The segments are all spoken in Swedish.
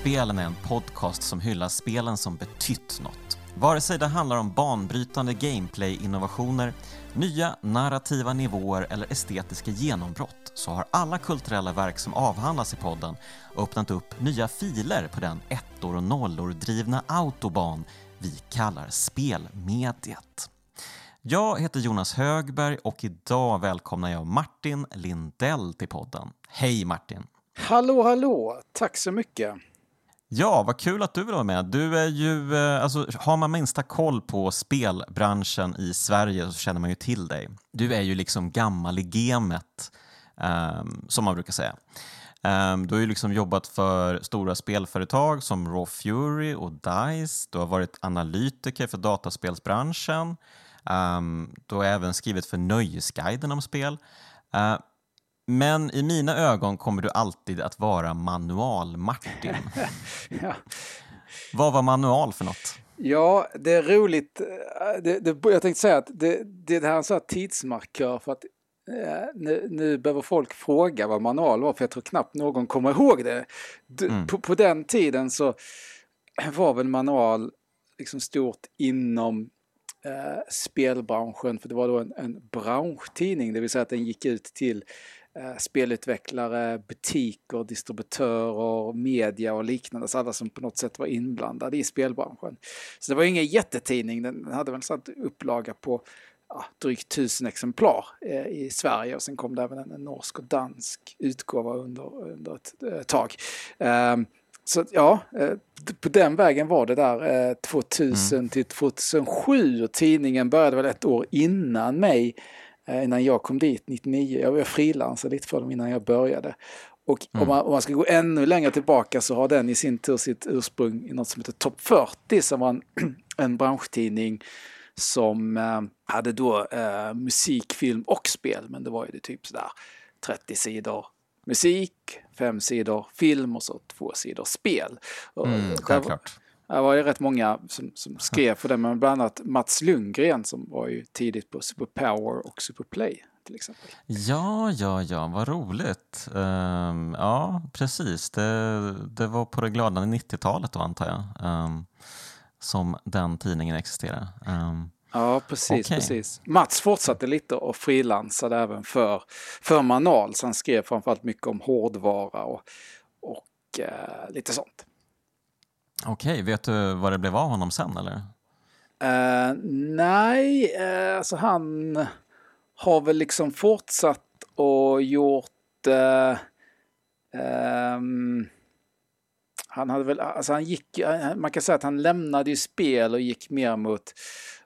Spelen är en podcast som hyllar spelen som betytt något. Vare sig det handlar om banbrytande gameplay-innovationer, nya narrativa nivåer eller estetiska genombrott så har alla kulturella verk som avhandlas i podden öppnat upp nya filer på den ettor och nollor drivna autobahn vi kallar spelmediet. Jag heter Jonas Högberg och idag välkomnar jag Martin Lindell till podden. Hej Martin! Hallå, hallå! Tack så mycket! Ja, vad kul att du vill vara med. Du är ju, eh, alltså, har man minsta koll på spelbranschen i Sverige så känner man ju till dig. Du är ju liksom gammal i gamet, um, som man brukar säga. Um, du har ju liksom jobbat för stora spelföretag som Raw Fury och DICE. Du har varit analytiker för dataspelsbranschen. Um, du har även skrivit för Nöjesguiden om spel. Uh, men i mina ögon kommer du alltid att vara manual-Martin. ja. Vad var manual för något? Ja, det är roligt. Det, det, jag tänkte säga att det, det här är en sån här tidsmarkör för att eh, nu, nu, behöver folk fråga vad manual var för jag tror knappt någon kommer ihåg det. Mm. På, på, den tiden så var väl manual liksom stort inom eh, spelbranschen för det var då en, en branschtidning, det vill säga att den gick ut till Eh, spelutvecklare, butiker, distributörer, media och liknande. Så alla som på något sätt var inblandade i spelbranschen. Så det var ingen jättetidning, den hade väl en upplaga på ja, drygt tusen exemplar eh, i Sverige och sen kom det även en norsk och dansk utgåva under, under ett eh, tag. Eh, så ja, eh, på den vägen var det där 2000 mm. till 2007 och tidningen började väl ett år innan mig Eh, innan jag kom dit 99. Jag var frilansade lite för dem innan jag började. Och mm. om, man, om, man, ska gå ännu längre tillbaka så har den i sin tur sitt ursprung i något som heter Top 40 som var en, en branschtidning som eh, hade då eh, musik, film och spel. Men det var ju det typ sådär 30 sidor musik, fem sidor film och så två sidor spel. Mm, självklart. Det var ju rätt många som, som skrev för det, men bland annat Mats Lundgren som var ju tidigt på Superpower och Superplay till exempel. Ja, ja, ja, vad roligt. Um, ja, precis. Det, det var på det glada 90-talet då antar jag um, som den tidningen existerade. Um, Ja, precis, okay. precis. Mats fortsatte lite och frilansade även för, för Manal, så han skrev framförallt mycket om hårdvara och, och uh, lite sånt. Okej, okay, vet du vad det blev av honom sen eller? Uh, nej, uh, alltså han har väl liksom fortsatt och gjort uh, um, han hade väl, alltså han gick, man kan säga att han lämnade ju spel och gick mer mot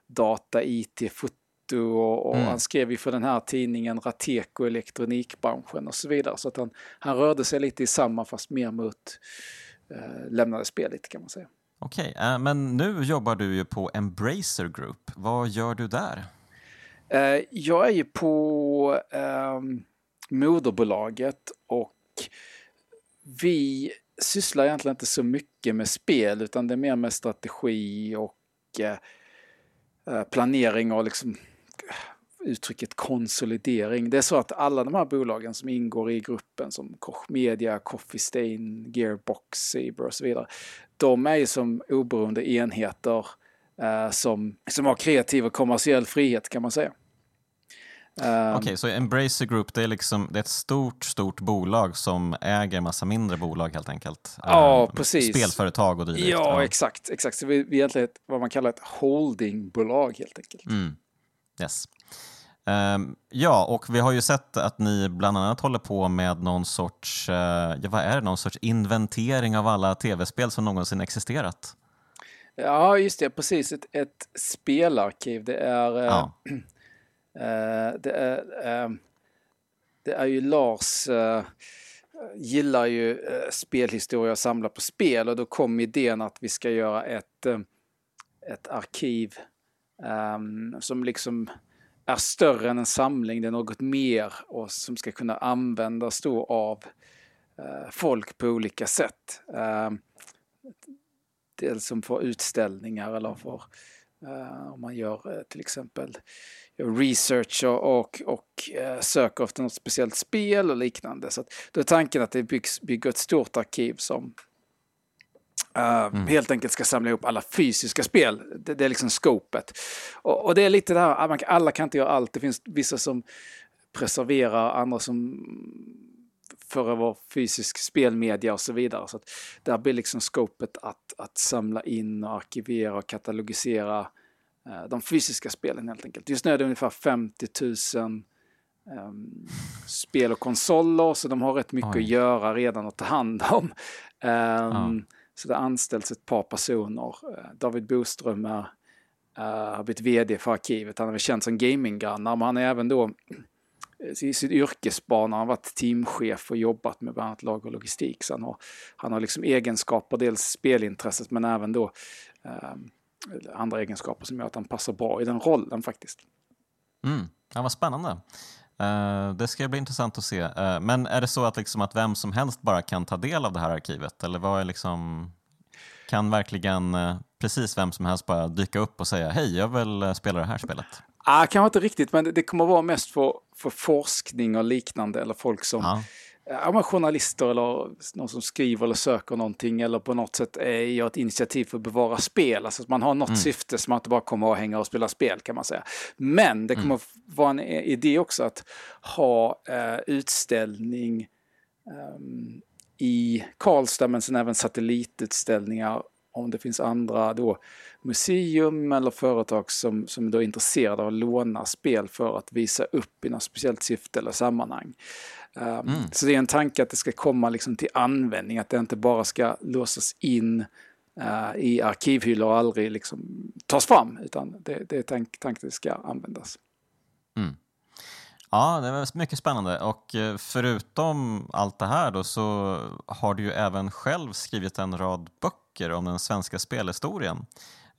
data, IT, foto och, och mm. han skrev ju för den här tidningen Rateco elektronikbranschen och så vidare. Så att han, han rörde sig lite i samma fast mer mot lämnade spelet kan man säga. Okej, okay, eh, men nu jobbar du ju på Embracer Group. Vad gör du där? Eh, jag är ju på ehm, moderbolaget och vi sysslar egentligen inte så mycket med spel utan det är mer med strategi och planering och liksom uttrycket konsolidering. Det är så att alla de här bolagen som ingår i gruppen som Koch Media, Coffee Stain, Gearbox, Saber och så vidare. De är ju som oberoende enheter eh, som, som har kreativ och kommersiell frihet kan man säga. Um, Okej, okay, så Embracer Group det är, liksom, det är ett stort, stort bolag som äger massa mindre bolag helt enkelt? Ja, um, precis. Spelföretag och dylikt? Ja, ja, exakt. exakt. Så vi, vi är egentligen ett, vad man kallar ett holdingbolag helt enkelt. Mm. Yes. Um, ja, och vi har ju sett att ni bland annat håller på med någon sorts, uh, ja, vad är det, någon sorts inventering av alla tv-spel som någonsin existerat. Ja, just det, precis. Ett, ett spelarkiv. Det är, uh, ja. uh, det, är det är ju Lars gillar ju spelhistoria och samlar på spel och då kom idén att vi ska göra ett, ett arkiv um, som liksom är större än en samling, det är något mer och som ska kunna användas då av eh, folk på olika sätt. Eh, dels som för utställningar eller för eh, om man gör eh, till exempel gör research och, och, och eh, söker efter något speciellt spel och liknande. Så att, då är tanken att det byggs, bygger ett stort arkiv som Uh, mm. Helt enkelt ska samla ihop alla fysiska spel. Det, det är liksom scopet. Och, och, det är lite det här, alla kan inte göra allt. Det finns vissa som preserverar, andra som för att vara fysisk spelmedia och så vidare. Så att där blir liksom scopet att, att samla in och arkivera och katalogisera uh, de fysiska spelen helt enkelt. Just nu är det ungefär 50 000 um, spel och konsoler så de har rätt mycket Oj. att göra redan och ta hand om. Um, ja. Så det anställts ett par personer. Eh, David Boström är, uh, har blivit vd för arkivet. Han är väl känd som gaminggrannar men han är även då eh, i sin yrkesbana har varit teamchef och jobbat med bland annat lag och logistik. Så han har, han har liksom egenskaper, dels spelintresset men även då eh, andra egenskaper som gör att han passar bra i den rollen faktiskt. Mm. Ja, vad spännande. Uh, det ska bli intressant att se. Uh, men är det så att, liksom att vem som helst bara kan ta del av det här arkivet? Eller vad är liksom... Kan verkligen uh, precis vem som helst bara dyka upp och säga hej, jag vill spela det här spelet? Ah, kanske inte riktigt, men det kommer vara mest för, för forskning och liknande eller folk som ja ja, men journalister eller någon som skriver eller söker någonting eller på något sätt gör ett initiativ för att bevara spel. Alltså att man har något mm. syfte som man inte bara kommer att hänga och spela spel kan man säga. Men det kommer mm. vara en idé också att ha eh, utställning um, i Karlstad men sen även satellitutställningar om det finns andra då museum eller företag som, som då är intresserade av att låna spel för att visa upp i något speciellt syfte eller sammanhang. Um, mm. Så det är en tanke att det ska komma liksom till användning, att det inte bara ska låsas in uh, i arkivhyllor och aldrig liksom tas fram, utan det, det är tanken tank att det ska användas. Mm. Ja, det var mycket spännande och eh, förutom allt det här då så har du ju även själv skrivit en rad böcker om den svenska spelhistorien.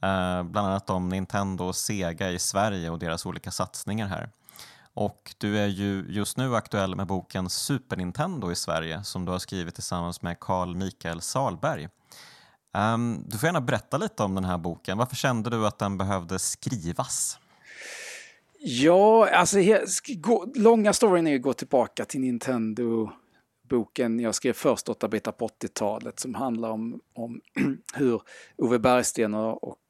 Eh, bland annat om Nintendo och Sega i Sverige och deras olika satsningar här. Och du är ju just nu aktuell med boken Super Nintendo i Sverige som du har skrivit tillsammans med Carl Mikael Salberg. Um, du får gärna berätta lite om den här boken. Varför kände du att den behövde skrivas? Ja, alltså gå, långa storyn är att gå tillbaka till Nintendo-boken jag skrev först, 8-bitar på 80-talet, som handlar om, om hur Ove Bergsten och, och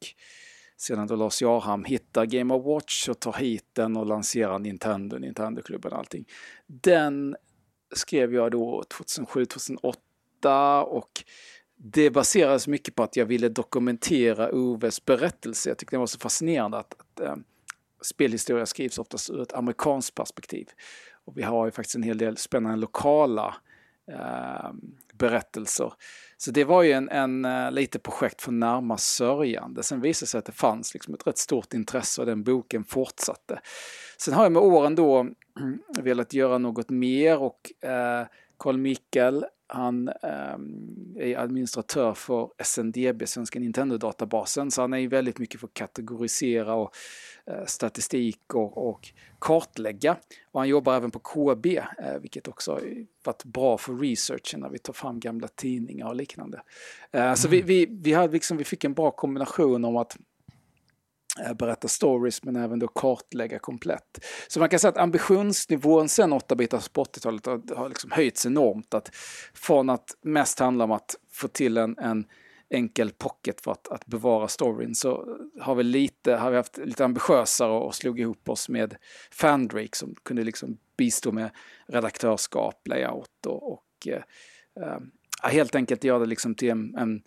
sedan då Lars Jarham hittar Game of Watch och tar hit den och lanserar Nintendo, Nintendo-klubben och allting. Den skrev jag då 2007-2008 och det baserades mycket på att jag ville dokumentera Oves berättelse. Jag tyckte det var så fascinerande att, att äh, spelhistoria skrivs oftast ur ett amerikanskt perspektiv. Och vi har ju faktiskt en hel del spännande lokala äh, Ehm, berättelser. Så det var ju en, en eh, lite projekt för närmast sörjande. Sen visade det sig att det fanns liksom ett rätt stort intresse och den boken fortsatte. Sen har jag med åren då mm, velat göra något mer och uh, Carl Mikael han um, är administratör för SNDB, Svenska Nintendo-databasen, så han är ju väldigt mycket för att kategorisera och uh, statistik och, och, kartlägga. Och han jobbar även på KB, uh, vilket också har varit bra för researchen när vi tar fram gamla tidningar och liknande. Mm. Så vi, vi, vi, hade liksom, vi fick en bra kombination om att Eh, Eh, berätta stories men även då kartlägga komplett. Så man kan säga att ambitionsnivån sen 8-bitars på 80-talet har, har liksom höjts enormt. Att från att mest handla om att få till en, en enkel pocket för att, att bevara storyn så har vi, lite, har vi haft lite ambitiösare och slog ihop oss med Fandrake som kunde liksom bistå med redaktörskap, layout och, och eh, eh, helt enkelt göra det liksom till en, en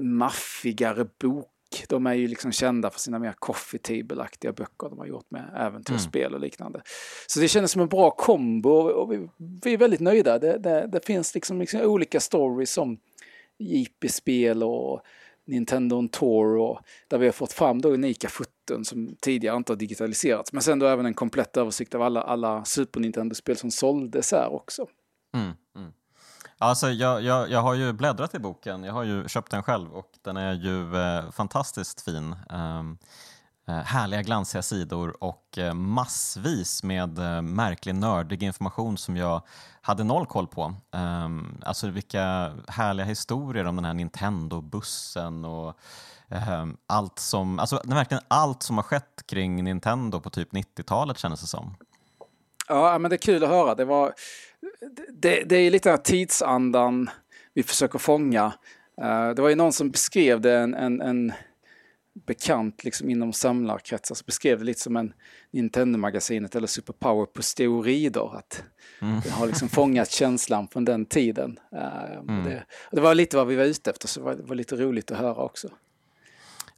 maffigare bok de är ju liksom kända för sina mer coffee table-aktiga böcker de har gjort med äventyrsspel mm. och liknande. Så det kändes som en bra kombo och vi, vi är väldigt nöjda. Det, det, det finns liksom, liksom olika stories som JP-spel och Nintendo on Tour och där vi har fått fram då unika foton som tidigare inte har digitaliserats. Men sen då även en komplett översikt av alla, alla Super Nintendo-spel som såldes här också. Mm, mm. Alltså, jag, jag, jag har ju bläddrat i boken, jag har ju köpt den själv och den är ju eh, fantastiskt fin. Um, härliga glansiga sidor och eh, massvis med eh, märklig nördig information som jag hade noll koll på. Um, alltså vilka härliga historier om den här Nintendo-bussen och ehm, allt som, alltså verkligen allt som har skett kring Nintendo på typ 90-talet kändes det som. Ja, men det är kul att höra. Det var det, det är lite den här tidsandan vi försöker fånga. Uh, det var ju någon som beskrev det, en, en, en bekant liksom inom samlarkretsar, så beskrev det lite som en Nintendo-magasinet eller Super Power på steroider. Att mm. Det har liksom fångat känslan från den tiden. Uh, mm. det, det, var lite vad vi var ute efter, så det var, det var lite roligt att höra också.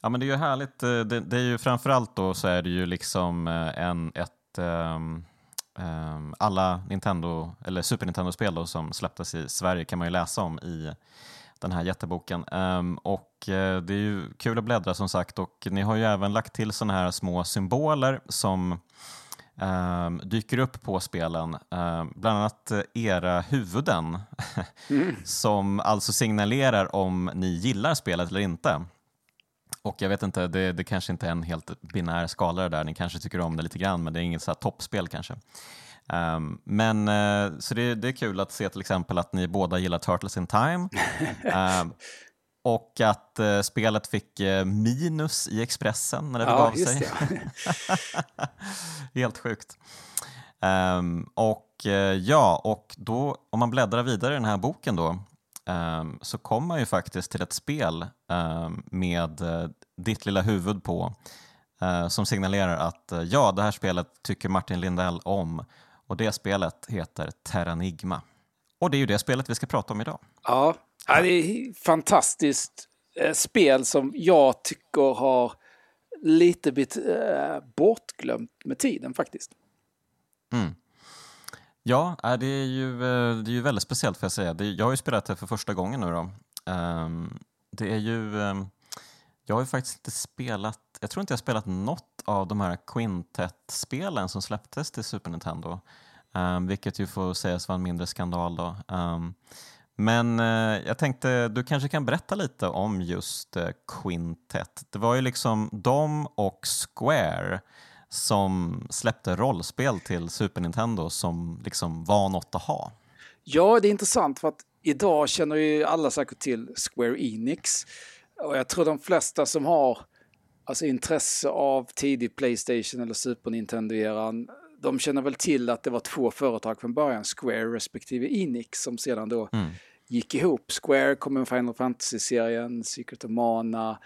Ja, men det är ju härligt. Det, det är ju framförallt då så är det ju liksom en, ett Um, alla Nintendo, eller Super Nintendo-spel som släpptes i Sverige kan man ju läsa om i den här jätteboken. Um, och uh, det är ju kul att bläddra som sagt och ni har ju även lagt till sådana här små symboler som um, dyker upp på spelen. bland annat era huvuden mm. som alltså signalerar om ni gillar spelet eller inte. Och jag vet inte, det, det kanske inte är en helt binär skala där, ni kanske tycker om det lite grann men det är inget så toppspel kanske. Um, men uh, så det, det, är kul att se till exempel att ni båda gillar Turtles in Time. um, och att uh, spelet fick uh, minus i Expressen när det begav ja, sig. Helt sjukt. Um, och ja, och då om man bläddrar vidare i den här boken då Ehm, så kommer man ju faktiskt till ett spel ehm, med eh, ditt lilla huvud på eh, som signalerar att eh, ja, det här spelet tycker Martin Lindell om och det spelet heter Terranigma. Och det är ju det spelet vi ska prata om idag. Ja, det är ett fantastiskt spel som jag tycker har lite blivit bortglömt med tiden faktiskt. Mm. Ja, äh, det är ju, eh, det är ju väldigt speciellt får jag säga. Jag har ju spelat det för första gången nu då. Ehm, det är ju, ehm, jag har ju faktiskt inte spelat, jag tror inte jag har spelat något av de här Quintet-spelen som släpptes till Super Nintendo. Ehm, vilket ju får sägas vara en mindre skandal då. Men eh, jag tänkte, du kanske kan berätta lite om just eh, Quintet. Det var ju liksom de och Square som släppte rollspel till Super Nintendo som liksom var något att ha. Ja, det är intressant för att idag känner ju alla säkert till Square Enix. Och jag tror de flesta som har alltså, intresse av tidig Playstation eller Super Nintendo-eran de känner väl till att det var två företag från början, Square respektive Enix, som sedan då mm. gick ihop. Square kom med Final Fantasy-serien, Secret of Mana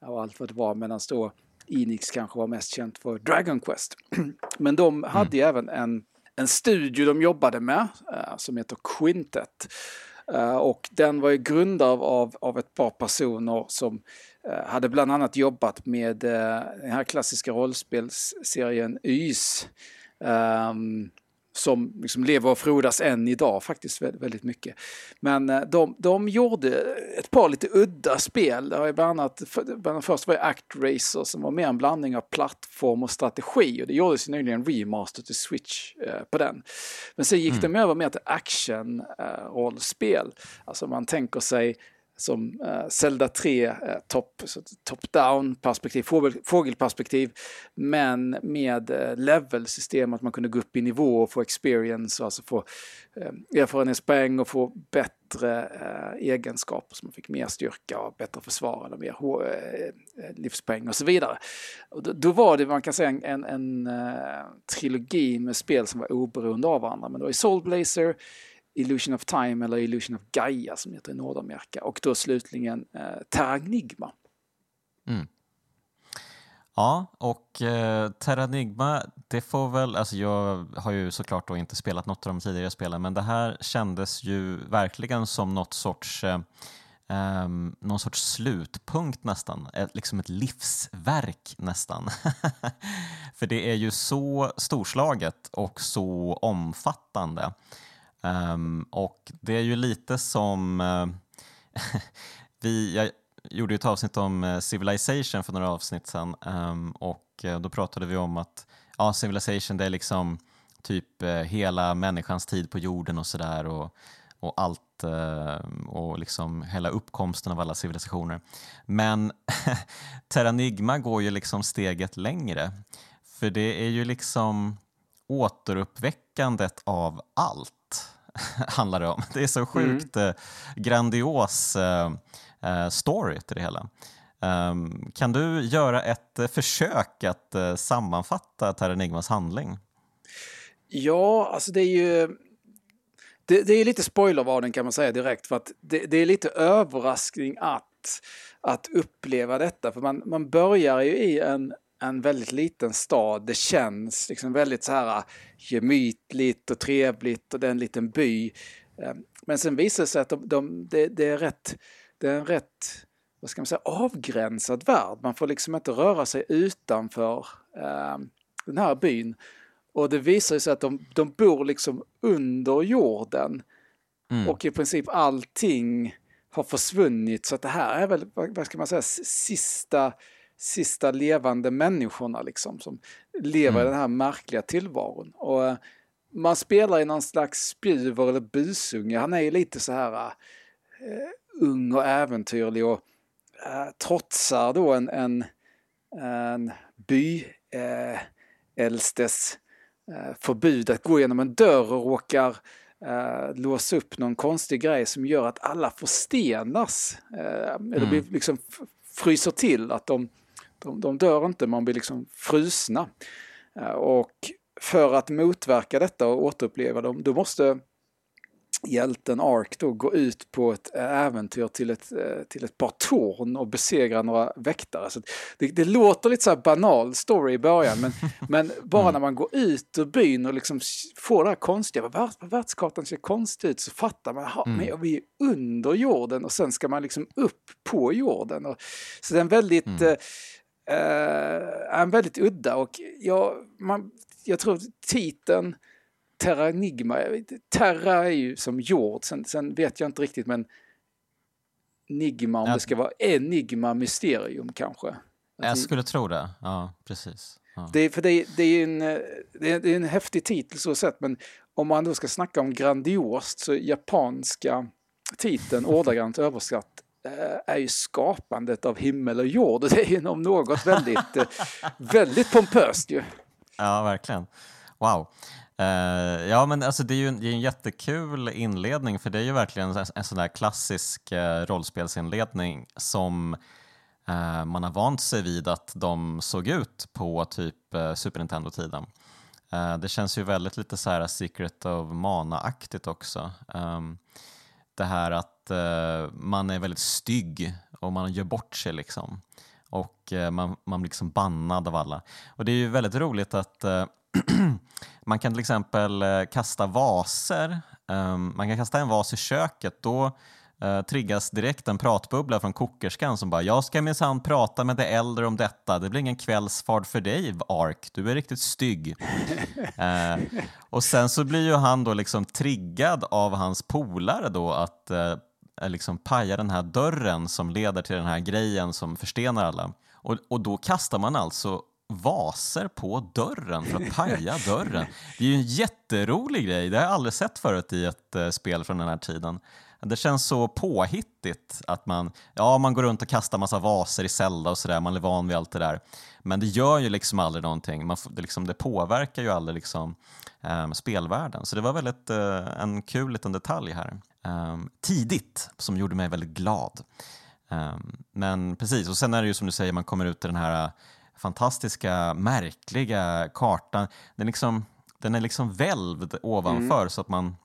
och allt vad det var, medan då Enix kanske var mest känt för Dragon Quest. Men de hade mm. även en, en studio de jobbade med uh, som heter Quintet. Uh, och den var ju grundad av, av ett par personer som uh, hade bland annat jobbat med den här klassiska rollspelsserien YS. Um, som liksom lever och frodas än idag faktiskt väldigt mycket. Men eh, de, de gjorde ett par lite udda spel. Det var bland annat, bland annat först var det Act Racer som var mer en blandning av plattform och strategi och det gjordes ju nyligen en remaster till Switch eh, på den. Men sen gick mm. de över mer till action-rollspel. Eh, alltså man tänker sig som uh, Zelda 3 uh, eh, top, top-down perspektiv, fågel, fågelperspektiv, men med eh, uh, level-system, att man kunde gå upp i nivå och få experience, och alltså få uh, erfarenhetspoäng och få bättre uh, egenskaper, så man fick mer styrka och bättre försvar eller mer uh, livspoäng och så vidare. Och då, då, var det, man kan säga, en, en, en trilogi med spel som var oberoende av varandra, men då i Soul Blazer Illusion of Time eller Illusion of Gaia som heter i Nordamerika och då slutligen eh, Terranigma. Mm. Ja, och eh, Terranigma, det får väl, alltså jag har ju såklart då inte spelat något av de tidigare spelen, men det här kändes ju verkligen som något sorts eh, eh, någon sorts slutpunkt nästan, ett, liksom ett livsverk nästan. För det är ju så storslaget och så omfattande. Um, och det är ju lite som... Uh, vi, jag gjorde ju ett avsnitt om eh, Civilization för några avsnitt sedan um, och eh, då pratade vi om att ja, Civilization det är liksom typ hela människans tid på jorden och sådär och, och allt och liksom hela uppkomsten av alla civilisationer. Men Terranigma går ju liksom steget längre. För det är ju liksom återuppväckandet av allt handlar det om. Det är så sjukt mm. grandios eh, eh, story till det hela. Um, kan du göra ett försök att sammanfatta Terranigmas handling? Ja, alltså det är ju... det, det är lite spoilervarning kan man säga direkt för att det, det, är lite överraskning att, att uppleva detta. För man, man börjar ju i en, en väldigt liten stad. Det känns liksom väldigt så här gemytligt och trevligt och det är en liten by. Ehm, men sen visar det sig att de, de, det, det, är rätt, det är en rätt vad ska man säga, avgränsad värld. Man får liksom inte röra sig utanför eh, den här byn. Och det visar sig att de, de bor liksom under jorden. Mm. Och i princip allting har försvunnit. Så att det här är väl, vad ska man säga, sista, sista levande människorna liksom. Som lever mm. i den här märkliga tillvaron. Och eh, man spelar i någon slags spjuver eller busunge. Han är ju lite så här uh, ung och äventyrlig och uh, trotsar då en, en, en by uh, äldstes uh, förbud att gå genom en dörr och råkar uh, låsa upp någon konstig grej som gör att alla förstenas. Mm. Eller blir liksom fryser till, att de, de, de dör inte, man blir liksom frusna. Uh, och för att motverka detta och återuppleva dem, då måste hjälten Ark då gå ut på ett äventyr till ett, eh, till ett par torn och besegra några väktare. Så det, det låter lite så här banal story i början men, men bara mm. när man går ut ur byn och liksom får det här konstiga, vad världskartan ser konstig ut så fattar man, att mm. vi är under jorden och sen ska man liksom upp på jorden. Och, så det är en väldigt mm. Eh, en väldigt udda och ja, man, jag tror titeln Terra Enigma, Terra är ju som jord, sen, sen vet jag inte riktigt men Enigma, om ja. det ska vara Enigma Mysterium kanske. Jag skulle tro det, ja precis. Ja. Det, för det, det, är en, det, är, är en häftig titel så sett men om man då ska snacka om grandiost så japanska titeln ordagrant översatt Eh, är ju skapandet av himmel och jord. Det är ju om något väldigt, eh, väldigt pompöst ju. Ja, verkligen. Wow. Uh, ja, men alltså det är ju en, det är en jättekul inledning för det är ju verkligen en, en sån där klassisk uh, rollspelsinledning som uh, man har vant sig vid att de såg ut på typ Super Nintendo-tiden. det känns ju väldigt lite så här Secret of Mana-aktigt också. Um, det här att man är väldigt stygg och man gör bort sig liksom och eh, man, man blir liksom bannad av alla. Och det är ju väldigt roligt att eh, man kan till exempel eh, kasta vaser. Um, man kan kasta en vas i köket. Då triggas direkt en pratbubbla från kokerskan som bara “Jag ska minsann prata med de äldre om detta. Det blir ingen kvällsfart för dig, Ark. Du är riktigt stygg.” uh, Och sen så blir ju han då liksom triggad av hans polare då att Eh, liksom paja den här dörren som leder till den här grejen som förstenar alla. Och, och då kastar man alltså vaser på dörren för att paja dörren. Det är ju en jätterolig grej, det har jag aldrig sett förut i ett uh, spel från den här tiden. Det känns så påhittigt att man, ja, man går runt och kastar massa vaser i Zelda och sådär, man är van vid allt det där. Men det gör ju liksom aldrig någonting, man, det, liksom, det påverkar ju aldrig liksom, um, spelvärlden. Så det var väldigt uh, en kul liten detalj här um, tidigt som gjorde mig väldigt glad. Um, men precis, och sen är det ju som du säger, man kommer ut till den här fantastiska, märkliga kartan. Den, liksom, den är liksom välvd ovanför mm. så att man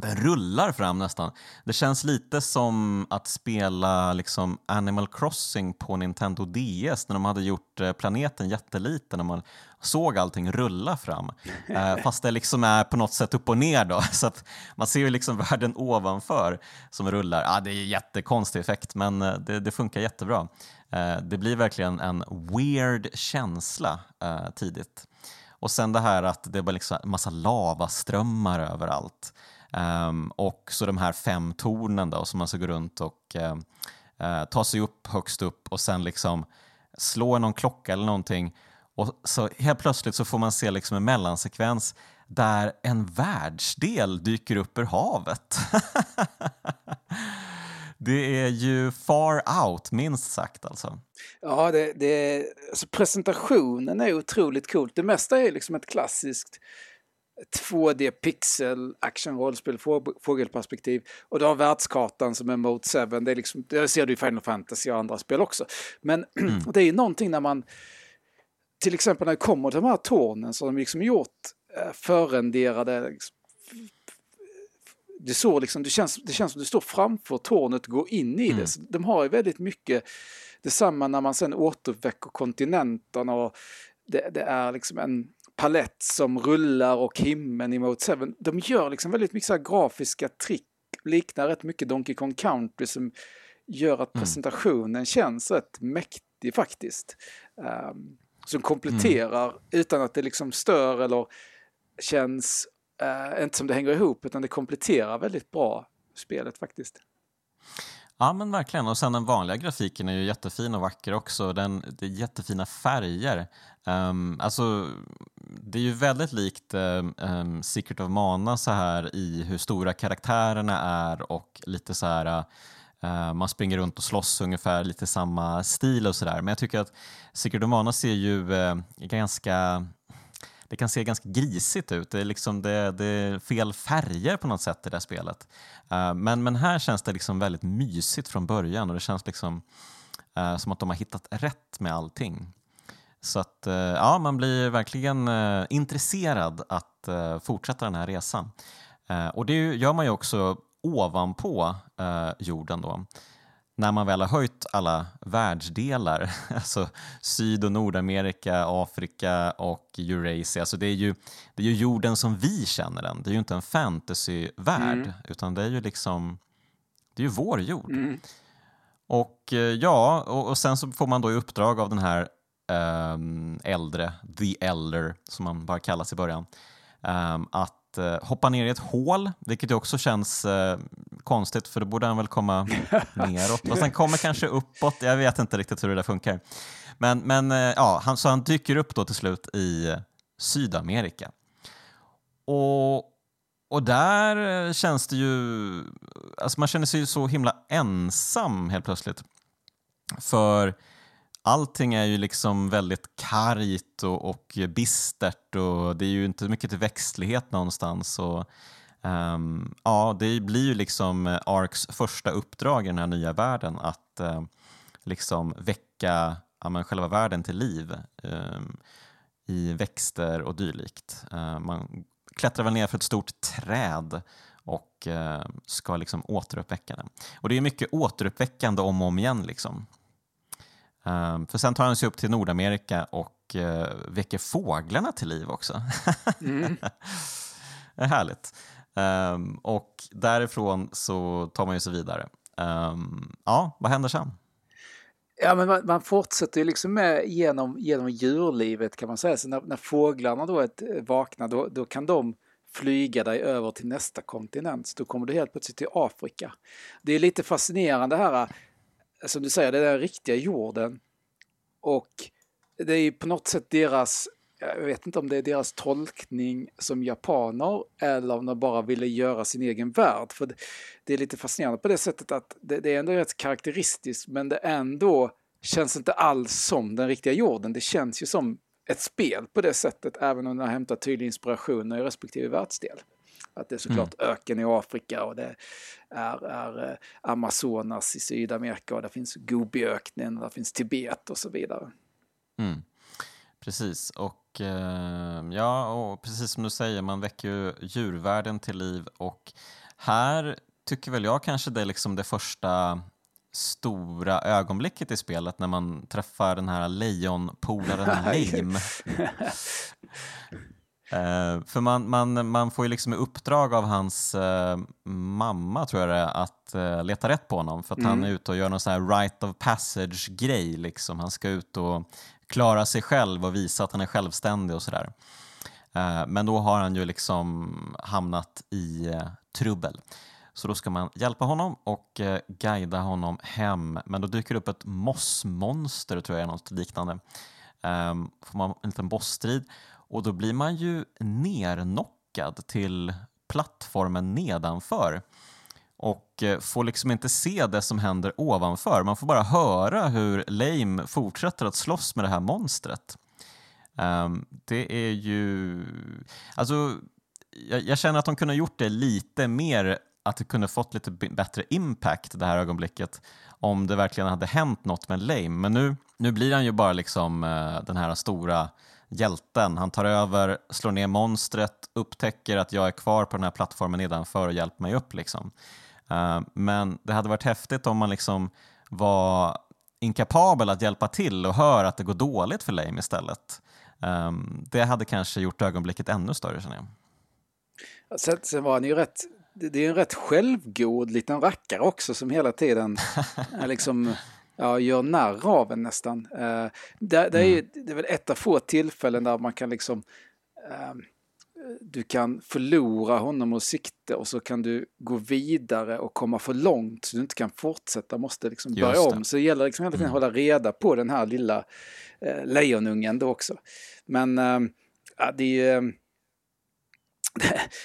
den rullar fram nästan. Det känns lite som att spela liksom Animal Crossing på Nintendo DS när de hade gjort eh, planeten jätteliten när man såg allting rulla fram. Eh, fast det liksom är på något sätt upp och ner då, så att man ser ju liksom världen ovanför som rullar. Ja, det är jättekonstig effekt, men eh, det, det funkar jättebra. Det blir verkligen en weird känsla tidigt. Och sen det här att det är bara liksom massa lavaströmmar överallt. Um, och så de här fem tornen då som man ska gå runt och uh, ta sig upp högst upp och sen liksom slå någon klocka eller någonting. Och så helt plötsligt så får man se liksom en mellansekvens där en världsdel dyker upp ur havet. det är ju far out, minst sagt alltså. Ja, det, det, alltså presentationen är otroligt coolt. Det mesta är liksom ett klassiskt 2D pixel action rollspel fågelperspektiv och du har världskartan som är Mode 7. Det, är liksom, det ser du i Final Fantasy och andra spel också. Men mm. det är ju någonting när man till exempel när det kommer till de här tornen har de liksom gjort eh, förrenderade liksom, det, så liksom, det, känns, det känns som du står framför tornet och går in i mm. det. Så de har ju väldigt mycket detsamma när man sen återuppväcker kontinenterna och det, det är liksom en palett som rullar och himlen i Mode 7. De gör liksom väldigt mycket så grafiska trick, liknar rätt mycket Donkey Kong Country som gör att mm. presentationen mm. känns rätt mäktig faktiskt. Um, som kompletterar mm. utan att det liksom stör eller känns, uh, inte som det hänger ihop, utan det kompletterar väldigt bra spelet faktiskt. Ja men verkligen och sen den vanliga grafiken är ju jättefin och vacker också. Den, det är jättefina färger. Um, alltså, det är ju väldigt likt um, Secret of Mana så här i hur stora karaktärerna är och lite så här uh, man springer runt och slåss ungefär lite samma stil och sådär. Men jag tycker att Secret of Mana ser ju uh, ganska det kan se ganska grisigt ut. Det är, liksom det, det är fel färger på något sätt i det här spelet. Uh, men, men här känns det liksom väldigt mysigt från början och det känns liksom uh, som att de har hittat rätt med allting. Så att uh, ja, man blir verkligen intresserad att fortsätta den här resan. och det gör man ju också ovanpå jorden då när man väl har höjt alla världsdelar, alltså Syd och Nordamerika, Afrika och Eurasia, alltså det är ju, det är ju jorden som vi känner den. Det är ju inte en fantasyvärld, mm. utan det är ju liksom, det är ju vår jord. Mm. Och eh, ja, och, och, sen så får man då i uppdrag av den här um, äldre, the elder, som man bara kallas i början, um, att eh, hoppa ner i ett hål, vilket också känns eh, konstigt för då borde han väl komma neråt och sen kommer kanske uppåt. Jag vet inte riktigt hur det där funkar. Men, men eh, ja, han, så han dyker upp då till slut i Sydamerika. Och, och där eh, känns det ju... Alltså man känner sig ju så himla ensam helt plötsligt. För allting är ju liksom väldigt kargt och, och bistert och det är ju inte mycket till växtlighet någonstans. Och, um, ja, det blir ju liksom Arks första uppdrag i den här nya världen att uh, liksom väcka ja, men själva världen till liv um, i växter och dylikt. Uh, man klättrar väl ner för ett stort träd och uh, ska liksom återuppväcka den. Och det är mycket återuppväckande om och om igen. Liksom. Um, för sen tar han sig upp till Nordamerika och uh, väcker fåglarna till liv också. Mm. det är härligt. Um, och därifrån så tar man ju sig vidare. Um, ja, vad händer sen? Ja, men man, man fortsätter ju liksom med genom, genom djurlivet kan man säga. Så när, när fåglarna då är vakna då, då kan de flyga dig över till nästa kontinent. Så då kommer du helt plötsligt till Afrika. Det är lite fascinerande här som du säger, det är den riktiga jorden. Och det är på något sätt deras, jag vet inte om det är deras tolkning som japaner eller om de bara ville göra sin egen värld. För det, är lite fascinerande på det sättet att det, det är ändå rätt karaktäristiskt men det ändå känns inte alls som den riktiga jorden. Det känns ju som ett spel på det sättet även om den har hämtat tydlig inspiration i respektive världsdel. Att det är såklart mm. öken i Afrika och det är, är eh, Amazonas i Sydamerika och det finns Gobiöknen och det finns Tibet och så vidare. Mm. Precis, och eh, ja, och precis som du säger, man väcker ju djurvärlden till liv och här tycker väl jag kanske det är liksom det första stora ögonblicket i spelet när man träffar den här lejonpolaren Lame. Uh, för man, man, man får ju liksom i uppdrag av hans uh, mamma, tror jag det är, att uh, leta rätt på honom. För att mm. han är ute och gör någon sån här right of passage-grej. Liksom. Han ska ut och klara sig själv och visa att han är självständig och sådär. men då har han ju liksom hamnat i trubbel. Så då ska man hjälpa honom och guida honom hem. Men då dyker det upp ett mossmonster, tror jag, något liknande. Um, får man en liten bossstrid och då blir man ju nernockad till plattformen nedanför och eh, får liksom inte se det som händer ovanför. Man får bara höra hur Lame fortsätter att slåss med det här monstret. Um, det är ju... Alltså, jag, jag, känner att de kunde ha gjort det lite mer, att det kunde fått lite bättre impact det här ögonblicket om det verkligen hade hänt något med Lame. Men nu, nu blir han ju bara liksom uh, den här stora hjälten. Han tar över, slår ner monstret, upptäcker att jag är kvar på den här plattformen nedanför och hjälper mig upp. Liksom. Uh, men det hade varit häftigt om man liksom var inkapabel att hjälpa till och hör att det går dåligt för Lame istället. Um, det hade kanske gjort ögonblicket ännu större känner jag. Sen, sen var han ju rätt, det är en rätt självgod liten rackare också som hela tiden liksom, ja, gör narr av en nästan. Uh, det, det, är, mm. det är väl ett av få tillfällen där man kan liksom uh, du kan förlora honom och sikte och så kan du gå vidare och komma för långt så du inte kan fortsätta, måste liksom börja om. Så det gäller liksom hela tiden att mm. hålla reda på den här lilla eh, lejonungen då också. Men eh, det är eh,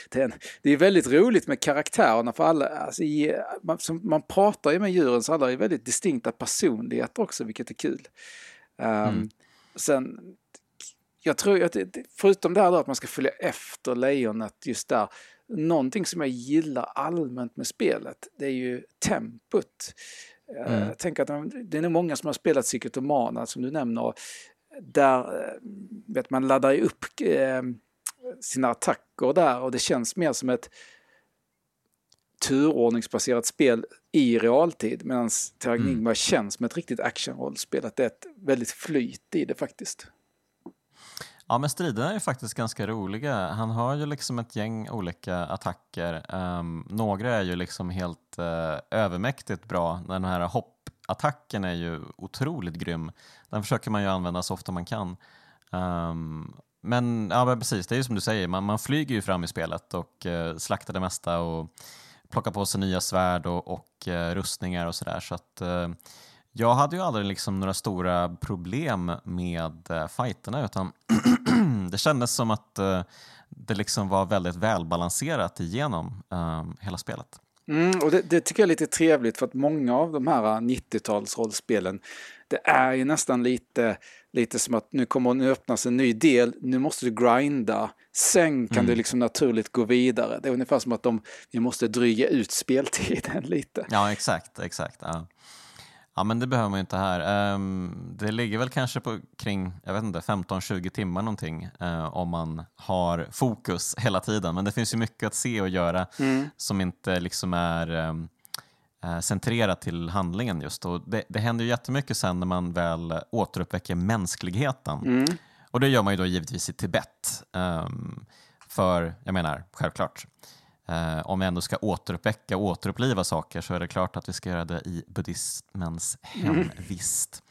det, är, det är väldigt roligt med karaktärerna för alla, alltså i, man, som, man pratar ju med djuren så alla är väldigt distinkta personligheter också vilket är kul. Um, mm. Sen jag tror att förutom det här då att man ska följa efter lejonet just där. Någonting som jag gillar allmänt med spelet, det är ju tempot. Eh, mm. Jag tänker att det är nog många som har spelat Secret of Mana som du nämner. Där eh, vet man laddar ju upp eh, sina attacker där och det känns mer som ett turordningsbaserat spel i realtid medan Terranigma mm. känns som ett riktigt actionrollspel. Att det är ett väldigt flyt i det faktiskt. Ja, men striderna är faktiskt ganska roliga. Han har ju liksom ett gäng olika attacker. Um, några är ju liksom helt uh, övermäktigt bra. Den här hoppattacken är ju otroligt grym. Den försöker man ju använda så ofta man kan. Um, men ja, men precis, det är ju som du säger, man, man flyger ju fram i spelet och eh, slaktar det mesta och plockar på sig nya svärd och, och eh, rustningar och sådär. Så att eh, jag hade ju aldrig liksom några stora problem med eh, fighterna utan det kändes som att eh, det liksom var väldigt välbalanserat igenom ehm, hela spelet. Mm, och det, det, tycker jag är lite trevligt för att många av de här 90-talsrollspelen det är ju nästan lite, lite som att nu kommer nu öppnas en ny del, nu måste du grinda, sen kan mm. du liksom naturligt gå vidare. Det är ungefär som att de, vi måste dryga ut speltiden lite. Ja, exakt, exakt. Ja. Ja, men det behöver man ju inte här. Um, det ligger väl kanske på kring jag vet inte, 15-20 timmar någonting uh, om man har fokus hela tiden. Men det finns ju mycket att se och göra mm. som inte liksom är um, centrerat till handlingen just. Och det, det händer ju jättemycket sen när man väl återuppväcker mänskligheten. Mm. Och det gör man ju då givetvis i Tibet. Um, för, jag menar, självklart, Eh, om vi ändå ska återuppväcka och återuppliva saker så är det klart att vi ska göra det i buddhismens hemvist.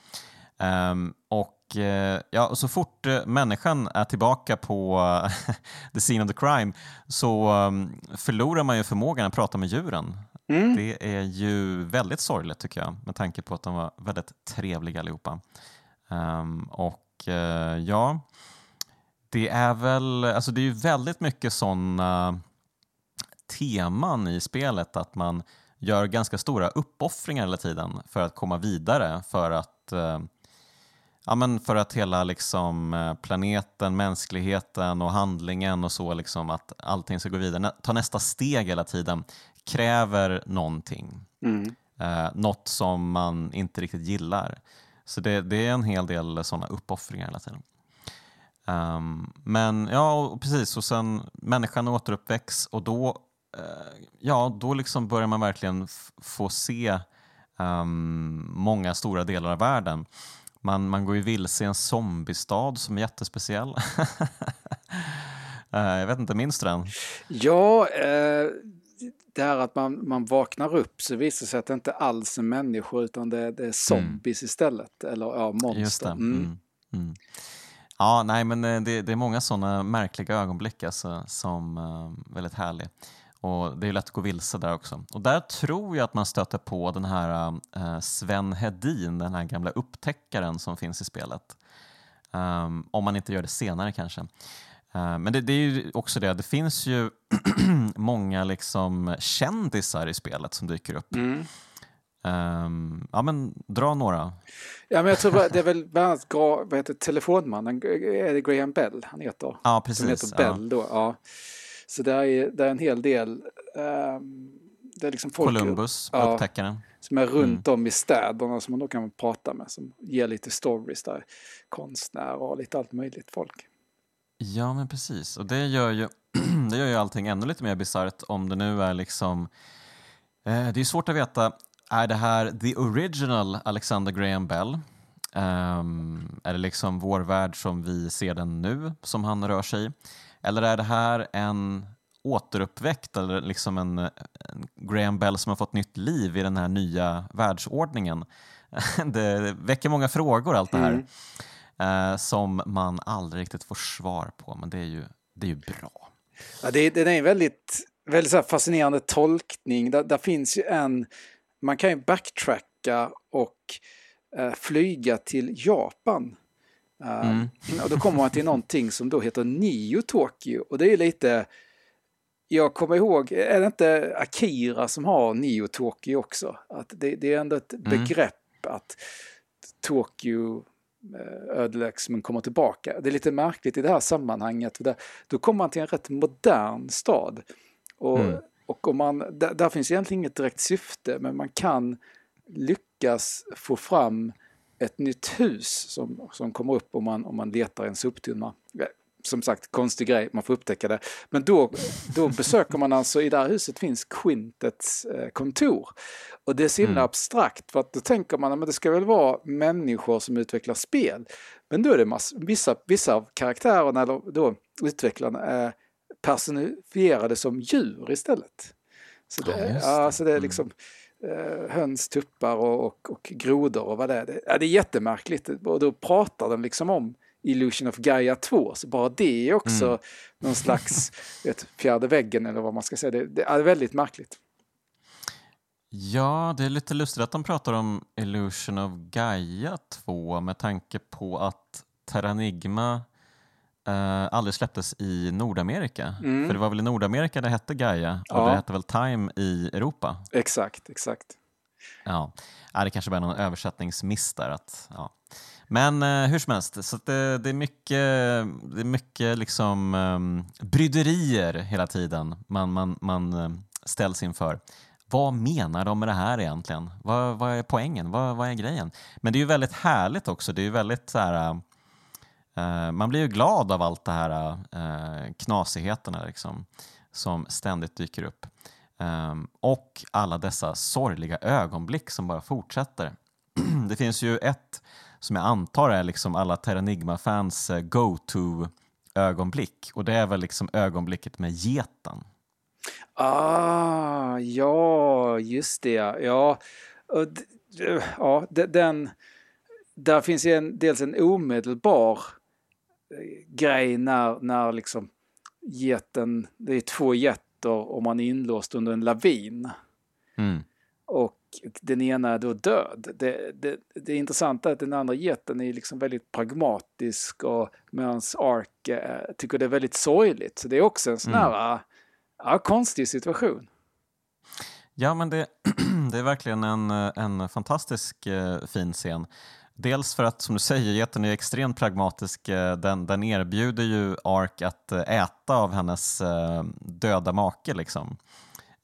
Mm. Um, och uh, ja, så fort uh, människan är tillbaka på uh, the scene of the crime så um, förlorar man ju förmågan att prata med djuren. Mm. Det är ju väldigt sorgligt tycker jag med tanke på att de var väldigt trevliga allihopa. Um, och eh, ja, det är väl, alltså det är ju väldigt mycket sådana teman i spelet att man gör ganska stora uppoffringar hela tiden för att komma vidare, för att, uh, ja, men för att hela liksom, eh, planeten, mänskligheten och handlingen och så, liksom, att allting ska gå vidare, ta nästa steg hela tiden, kräver någonting. Mm. Eh, något som man inte riktigt gillar. Så det, det är en hel del sådana uppoffringar hela tiden. Um, men ja, precis. Och sen människan återuppväcks och då Eh, ja, då liksom börjar man verkligen få se um, många stora delar av världen. Man, man går ju vilse i en zombiestad som är jättespeciell. uh, jag vet inte, minns du den? Ja, eh, det här att man, man vaknar upp så visar det sig att det inte alls är människor utan det, det är zombies mm. istället. Eller ja, monster. Mm. Mm. mm. Ja, nej men det, det är många sådana märkliga ögonblick alltså, som uh, väldigt härliga. Och Det är lätt att gå vilse där också. Och där tror jag att man stöter på den här uh, Sven Hedin, den här gamla upptäckaren som finns i spelet. Um, om man inte gör det senare kanske. Uh, men det, det, är ju också det, det finns ju många liksom kändisar i spelet som dyker upp. Mm. Um, ja men dra några. Ja men jag tror det är väl bland annat vad heter telefonmannen, är det Graham Bell han heter? Ja precis. Som heter Bell ja. då. Ja. Så det är, det är en hel del. Um, det är liksom folk, Columbus, ja, upptäckaren. som är runt om i städerna som man då kan prata med. Som ger lite stories där. Konstnärer och lite allt möjligt folk. Ja, men precis. Och det gör ju, det gör ju allting ännu lite mer bisarrt om det nu är liksom... Eh, det är svårt att veta, är det här the original Alexander Graham Bell? Um, är det liksom vår värld som vi ser den nu, som han rör sig i? Eller är det här en återuppväckt eller liksom en, en Graham Bell som har fått nytt liv i den här nya världsordningen? det väcker många frågor allt det här. Mm eh, som man aldrig riktigt får svar på, men det är ju, det är ju bra. Ja, det, det är en väldigt, väldigt fascinerande tolkning. Där, där, finns ju en, man kan ju backtracka och eh, flyga till Japan. Uh, mm. Och då kommer man till någonting som då heter Nio Tokyo och det är lite jag kommer ihåg, är det inte Akira som har Nio Tokyo också? Att det, det är ändå ett mm. begrepp att Tokyo Eh, ödeläggs men kommer tillbaka. Det är lite märkligt i det här sammanhanget. Där, då kommer man till en rätt modern stad. Och, mm. och om man, där, där, finns egentligen inget direkt syfte men man kan lyckas få fram ett nytt hus som, som kommer upp om man, om man letar en soptunna som sagt konstig grej, man får upptäcka det. Men då, då besöker man alltså, i det här huset finns Quintets eh, kontor. Och det är så himla mm. abstrakt för att då tänker man att det ska väl vara människor som utvecklar spel. Men då är det mass, vissa, vissa av karaktärerna eller då utvecklarna är personifierade som djur istället. Så det, ja, det. Ja, så det är mm. liksom mm. höns, tuppar och, och, och grodor och vad det är. Det, ja, det är jättemärkligt och då pratar den liksom om Illusion of Gaia 2. Så bara det är också mm. någon slags vet, fjärde väggen eller vad man ska säga. Det, det, är väldigt märkligt. Ja, det är lite lustigt att de pratar om Illusion of Gaia 2 med tanke på att Terranigma eh, aldrig släpptes i Nordamerika. Mm. För det var väl i Nordamerika det hette Gaia och ja. det hette väl Time i Europa? Exakt, exakt. Ja, det kanske bara är någon översättningsmiss där. Att, ja. Men eh, hur som helst, så det, det, är mycket, det är mycket liksom, um, bryderier hela tiden man, man, man eh, ställs inför. Vad menar de med det här egentligen? Vad, vad är poängen? Vad, vad är grejen? Men det är ju väldigt härligt också. Det är ju väldigt så här, uh, man blir ju glad av allt det här uh, knasigheterna liksom, som ständigt dyker upp. Um, och alla dessa sorgliga ögonblick som bara fortsätter. det finns ju ett som jag antar är liksom alla Terranigma-fans eh, go-to-ögonblick. Och det är väl liksom ögonblicket med geten. Ah, ja, just det. Ja, ja den, där finns ju en, dels en omedelbar eh, grej när, när liksom geten, det är två getter och man är inlåst under en lavin. Mm. Och den ena är då död. Det, det, det intressanta är att den andra jätten är liksom väldigt pragmatisk och medan Ark äh, tycker det är väldigt sorgligt. Så det är också en sån här mm. ja, konstig situation. Ja, men det, det är verkligen en, en fantastisk eh, fin scen. Dels för att, som du säger, jätten är extremt pragmatisk. Eh, den, den erbjuder ju Ark att äta av hennes döda make. Liksom.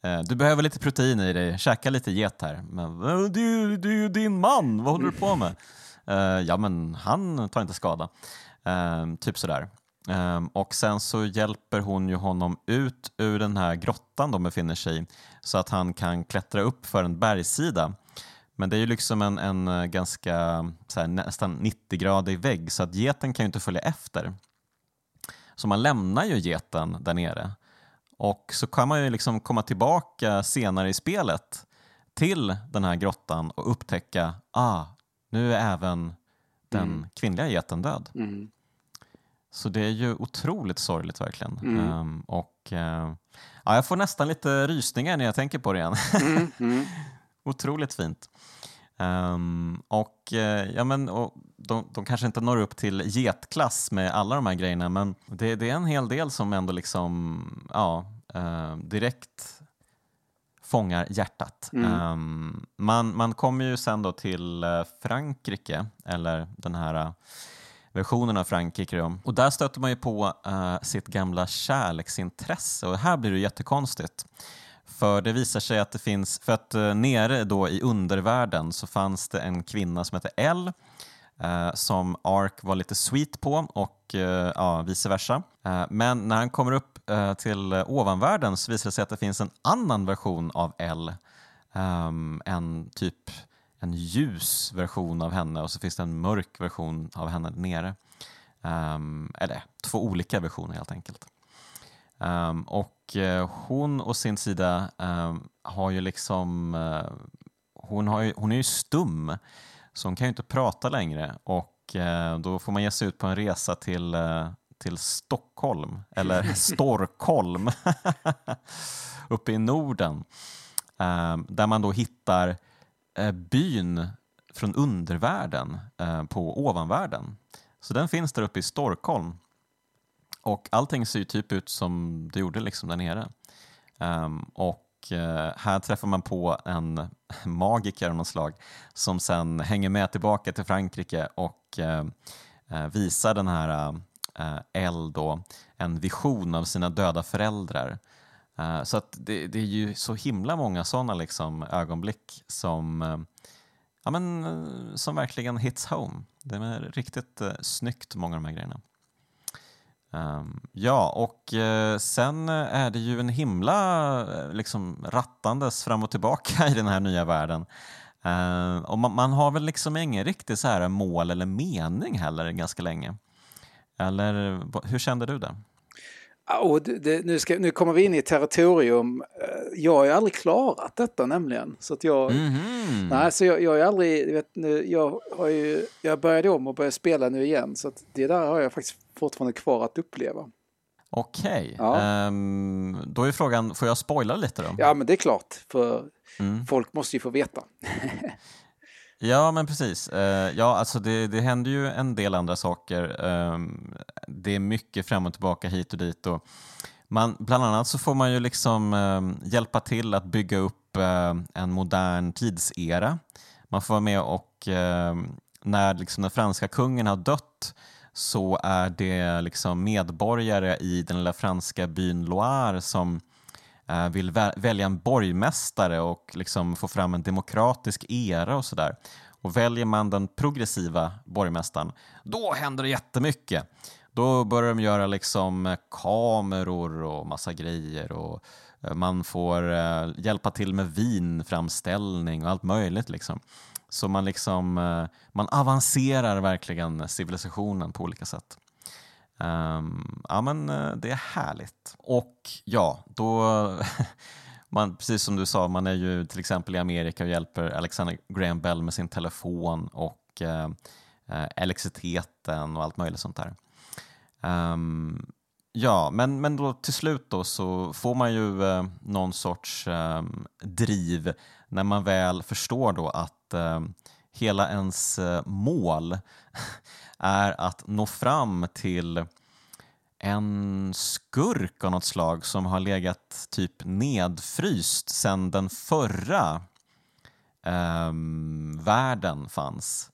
Eh, du behöver lite protein i dig, käka lite get här. Men eh, det är, ju, det är ju din man, vad håller du på med? Uh, ja, men han tar inte skada. Uh, typ sådär. Och sen så hjälper hon ju honom ut ur den här grottan de befinner sig i så att han kan klättra upp för en bergssida. Men det är ju liksom en, en ganska här, nästan 90-gradig vägg så att geten kan ju inte följa efter. Så man lämnar ju geten där nere och så kan man ju liksom komma tillbaka senare i spelet till den här grottan och upptäcka ah, nu är även den mm. kvinnliga geten död. Mm. Så det är ju otroligt sorgligt verkligen. Mm. Um, och uh, ja, Jag får nästan lite rysningar när jag tänker på det igen. Mm, mm. otroligt fint. Um, och, uh, ja, men, och de, de kanske inte når upp till getklass med alla de här grejerna men det, det är en hel del som ändå liksom, ja, uh, direkt fångar hjärtat. Mm. Um, man, man kommer ju sen då till uh, Frankrike, eller den här uh, versionen av Frankrike. Då. Och där stöter man ju på uh, sitt gamla kärleksintresse och här blir det jättekonstigt. För det visar sig att det finns, för att uh, nere då i undervärlden så fanns det en kvinna som hette Elle Eh, som Ark var lite sweet på och eh, ja, vice versa. Eh, men när han kommer upp till ovanvärlden så visar det sig att det finns en annan version av Elle. Ehm, en typ en ljus version av henne och så finns det en mörk version av henne nere. Ehm, eller två olika versioner helt enkelt. Ehm, och hon å sin sida har ju liksom, hon, har ju, hon är ju stum så hon kan ju inte prata längre och uh, då får man ge sig ut på en resa till, till Stockholm, eller Storkholm, uppe i Norden. där man då hittar byn från undervärlden på ovanvärlden. Så den finns där uppe i Storkholm. Och allting ser ju typ ut som det gjorde liksom där nere. Um, och eh, här träffar man på en magiker av något slag som sen hänger med tillbaka till Frankrike och eh, eh, visar den här L då, en vision av sina döda föräldrar. så att det, det, är ju så himla många sådana liksom, ögonblick som, ja, men, som verkligen hits home. Det är riktigt snyggt, många av de här grejerna. Um, ja, och uh, sen eh, är det ju en himla uh, liksom rattandes fram och tillbaka i den här nya världen. Uh, och man, man, har väl liksom ingen riktig så här mål eller mening heller ganska länge. Eller hur kände du det? Och det, nu, ska, nu kommer vi in i territorium. Eh, jag har ju aldrig klarat detta nämligen. Så att jag, mm -hmm. nej, så jag, jag har aldrig, vet, nu, jag, har ju, jag började om och började spela nu igen. Så det där har jag faktiskt fortfarande kvar att uppleva. Okej, okay. ja. um, då är frågan, får jag spoila lite då? Ja men det är klart, för mm. folk måste ju få veta. Ja, men precis. Uh, ja, alltså det, det händer ju en del andra saker. Um, det är mycket fram och tillbaka hit och dit. Och man, bland annat så får man ju liksom eh, hjälpa till att bygga upp eh, en modern tidsera. Man får vara med och eh, när liksom den franska kungen har dött så är det liksom medborgare i den lilla franska byn Loire som Eh, vill välja en borgmästare och liksom få fram en demokratisk era och sådär. Och väljer man den progressiva borgmästaren, då händer det jättemycket. Då börjar de göra liksom eh, kameror och massa grejer och eh, man får eh, hjälpa till med vinframställning och allt möjligt. Liksom. Så man, liksom, man avancerar verkligen civilisationen på olika sätt. Um, ja, men det är härligt. Och ja, då... Man, precis som du sa, man är ju till exempel i Amerika och hjälper Alexander Graham Bell med sin telefon och eh elektriciteten och allt möjligt sånt där. Um, ja, men, men då till slut då så får man ju eh, någon sorts eh, driv när man väl förstår då att eh, hela ens eh, mål är att nå fram till en skurk av något slag som har legat typ nedfryst sedan den förra ehm, världen fanns.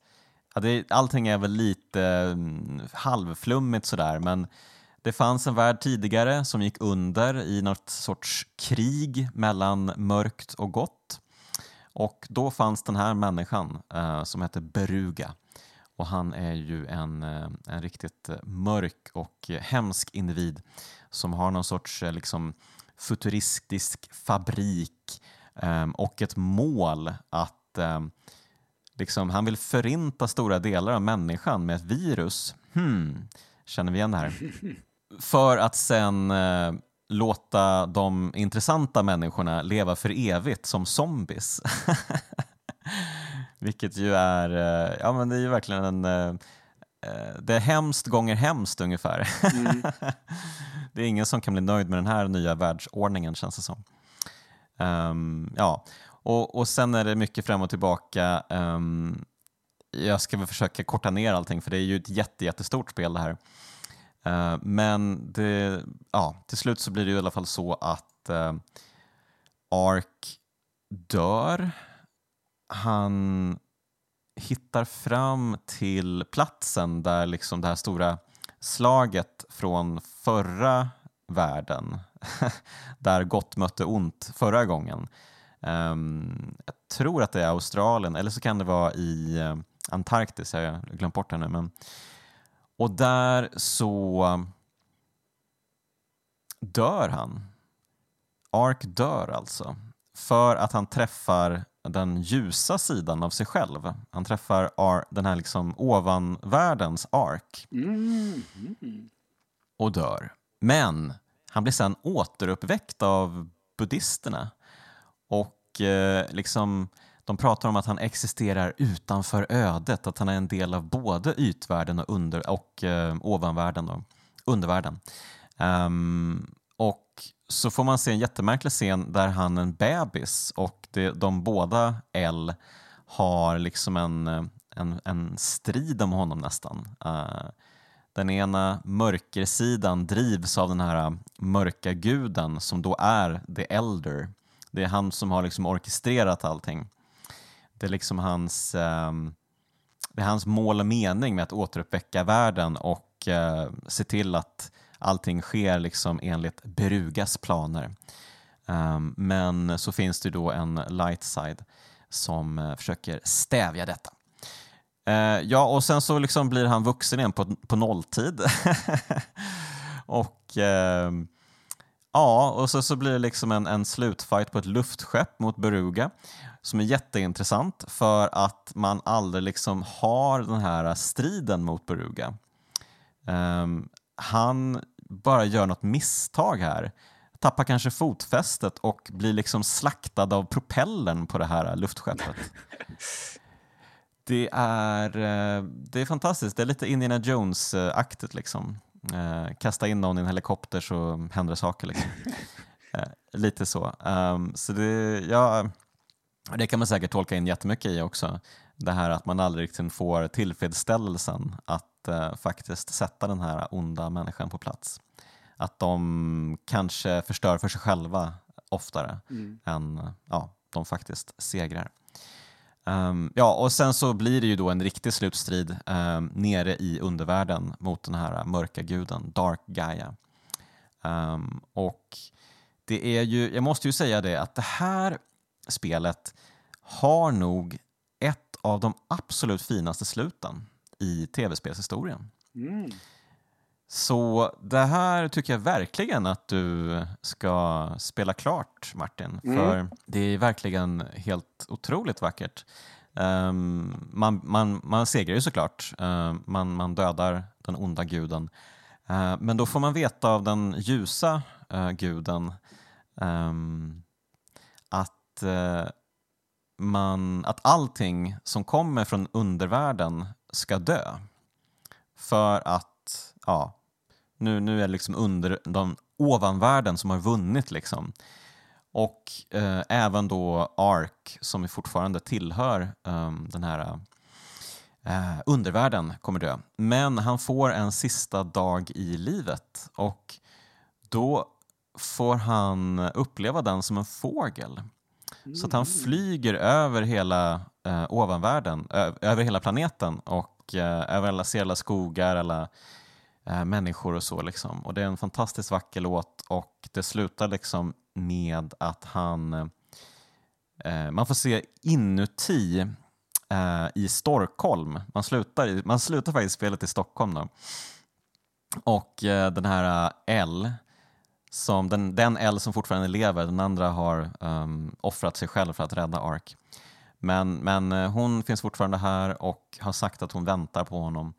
Ja, det, allting är väl lite mm, halvflummigt sådär men det fanns en värld tidigare som gick under i något sorts krig mellan mörkt och gott. Och då fanns den här människan eh, som hette Beruga och han är ju en, eh, en riktigt mörk och hemsk individ som har någon sorts eh, liksom, futuristisk fabrik eh, och ett mål att eh, liksom, han vill förinta stora delar av människan med ett virus. Hmm, känner vi igen det här? För att sen uh, låta de intressanta människorna leva för evigt som zombies. Vilket ju är, eh, ja men det är ju verkligen en, eh, eh, det är hemskt gånger hemskt ungefär. Mm. det är ingen som kan bli nöjd med den här nya världsordningen känns det som. Um, ja, och, och sen är det mycket fram och tillbaka. Um, jag ska väl försöka korta ner allting för det är ju ett jätte, jättestort spel det här. Uh, men det, ja, till slut så blir det ju i alla fall så att uh, Ark dör han hittar fram till platsen där liksom det här stora slaget från förra världen där gott mötte ont förra gången. Um, jag tror att det är Australien, eller så kan det vara i uh, Antarktis, jag har glömt bort det nu. Men... Och där så dör han. Ark dör alltså. För att han träffar den ljusa sidan av sig själv. Han träffar Ar den här liksom ovanvärldens Ark. Mm. Och dör. Men han blir sen återuppväckt av buddhisterna. Och eh, liksom, de pratar om att han existerar utanför ödet, att han är en del av både ytvärlden och, under, och eh, ovanvärlden, då, undervärlden. Um, och så får man se en jättemärklig scen där han är en bebis och det, de båda L har liksom en, en, en strid om honom nästan. Uh, den ena mörkersidan drivs av den här mörka guden som då är the elder. Det är han som har liksom orkestrerat allting. Det är liksom hans, eh, det är hans mål och mening med att återuppväcka världen och eh, se till att allting sker liksom enligt Berugas planer. Um, men så finns det då en light side som uh, försöker stävja detta. Uh, ja, och sen så liksom blir han vuxen igen på, på nolltid. och uh, ja, och så, så blir det liksom en, en slutfight på ett luftskepp mot Beruga som är jätteintressant för att man aldrig liksom har den här striden mot Beruga. Um, han bara gör något misstag här, tappar kanske fotfästet och blir liksom slaktad av propellern på det här luftskeppet. Det är, eh, det är fantastiskt, det är lite Indiana Jones-aktigt liksom. Eh, kasta in någon i en helikopter så händer det saker. Liksom. Eh, lite så. Um, så det, ja, det kan man säkert tolka in jättemycket i också. Det här att man aldrig riktigt får tillfredsställelsen att uh, faktiskt sätta den här onda människan på plats. Att de kanske förstör för sig själva oftare mm. än ja, de faktiskt segrar. Um, ja, och sen så blir det ju då en riktig slutstrid um, nere i undervärlden mot den här mörka guden, Dark Gaia. Um, och det är ju, jag måste ju säga det, att det här spelet har nog ett av de absolut finaste sluten i tv-spelshistorien. Mm. Så det här tycker jag verkligen att du ska spela klart, Martin. Mm. För det är verkligen helt otroligt vackert. Um, man, man, man segrar ju såklart. Uh, man, man dödar den onda guden. Uh, men då får man veta av den ljusa uh, guden um, att, uh, man, att allting som kommer från undervärlden ska dö. För att ja, nu, nu är det liksom under de ovanvärlden som har vunnit. Liksom. Och eh, även då Ark som fortfarande tillhör eh, den här eh, undervärlden kommer dö. Men han får en sista dag i livet och då får han uppleva den som en fågel. Så att han mm. flyger över hela eh, ovanvärlden, över hela planeten och eh, över alla, ser alla skogar, alla eh, människor och så. Liksom. Och det är en fantastiskt vacker låt och det slutar liksom med att han... Eh, man får se inuti eh, i Stockholm. Man slutar, man slutar faktiskt spelet i Stockholm. Då. Och eh, den här eh, L, som, den, den L som fortfarande lever, den andra har um, offrat sig själv för att rädda Ark. Men, men eh, hon finns fortfarande här och har sagt att hon väntar på honom.